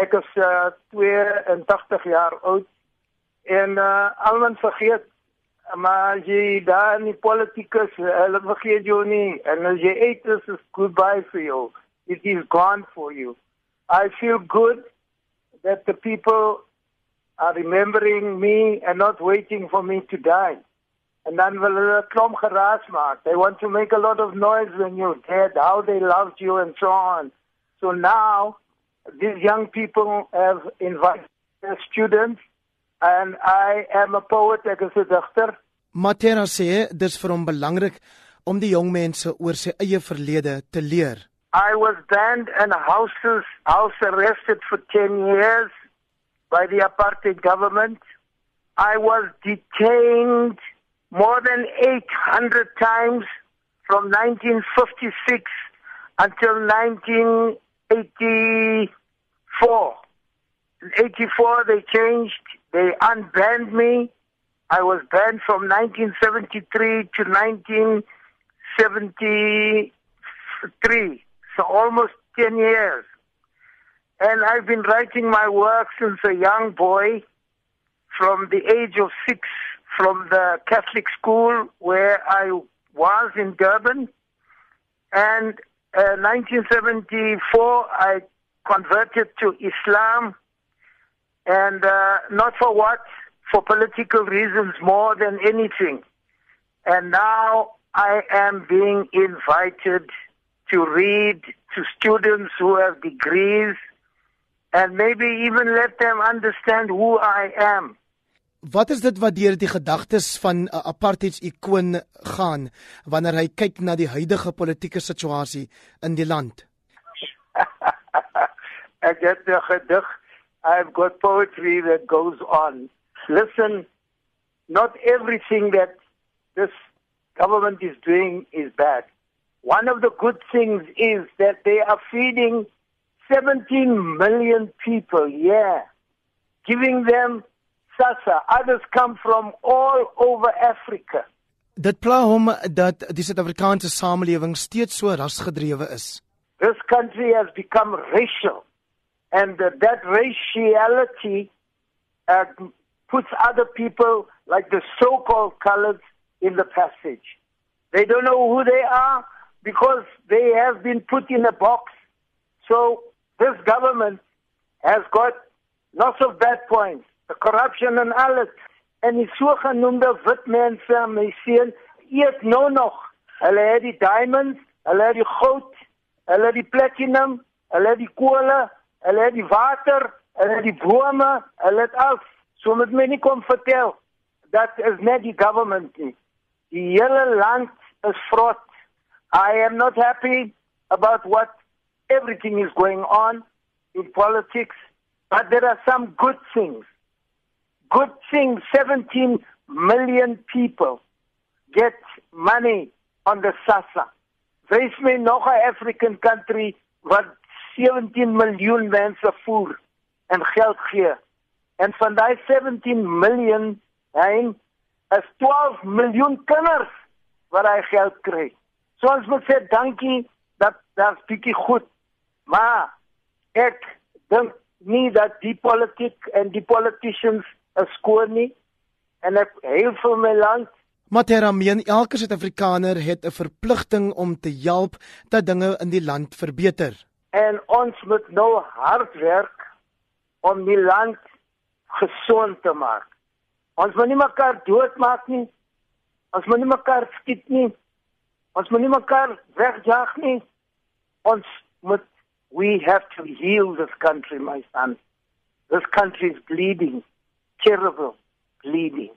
Ek is uh, 82 jaar oud en uh, almal vergeet maar jy daar in die politiek is, hulle vergeet jou nie en as jy eet is goodbye for you. It is gone for you. I feel good that the people are remembering me and not waiting for me to die. And then will hulle klomp geraas maak. They want to make a lot of noise when you're dead, how they loved you and so on. So now these young people have invited their students and I am a poet ek is 'n digter. Matera sê dis vir hom belangrik om die jong mense oor sy eie verlede te leer. I was banned and houses house arrested for 10 years by the apartheid government. I was detained more than 800 times from 1956 until 1984. In 84 they changed, they unbanned me. I was banned from 1973 to 1973, so almost 10 years. And I've been writing my work since a young boy from the age of six from the Catholic school where I was in Durban. And uh, 1974, I converted to Islam. And uh, not for what? For political reasons more than anything. And now I am being invited to read to students who have degrees and maybe even let them understand who I am. Wat is dit wat deur die gedagtes van 'n apartheids-ikoon gaan wanneer hy kyk na die huidige politieke situasie in die land? Ek het 'n gedig. I've got poetry that goes on. Listen, not everything that this government is doing is bad. One of the good things is that they are feeding 17 million people, yeah, giving them SASSA. Others come from all over Africa. Dit pla hom dat die Suid-Afrikaanse samelewing steeds so rasgedrewe is. This country has become racial and uh, that raciality uh, puts other people like the so-called colored in the passage. They don't know who they are because they have been put in a box. So this government has got lots of bad points, corruption and alles. En die sogenaamde wit mense, my seun, eet nou nog. Hulle het die diamonds, hulle het die goud, hulle het die platinum, hulle het die kolle, hulle het die water, hulle het die bome, hulle het alles. So met my nie kom vertel dat is net die government nie. Die hele land is vrot. I am not happy about what everything is going on in politics, but there are some good things. Good things 17 million people get money on the SASSA. Wees my nog 'n African country wat 17 miljoen mense voer en geld gee. En van daai 17 miljoen, hy is 12 miljoen kinders wat hy geld kry. So ons moet sê dankie dat daar's bietjie goed Maar ek dink nie dat die politiek en die politicians skoon nie en ek heel vir my land Matera meen elke Suid-Afrikaner het 'n verpligting om te help dat dinge in die land verbeter. En ons moet nou hard werk om die land gesond te maak. Ons moet nie mekaar doodmaak nie. Ons moet nie mekaar skiet nie. Ons moet nie mekaar wegjaag nie. Ons moet We have to heal this country, my son. This country is bleeding, terrible bleeding.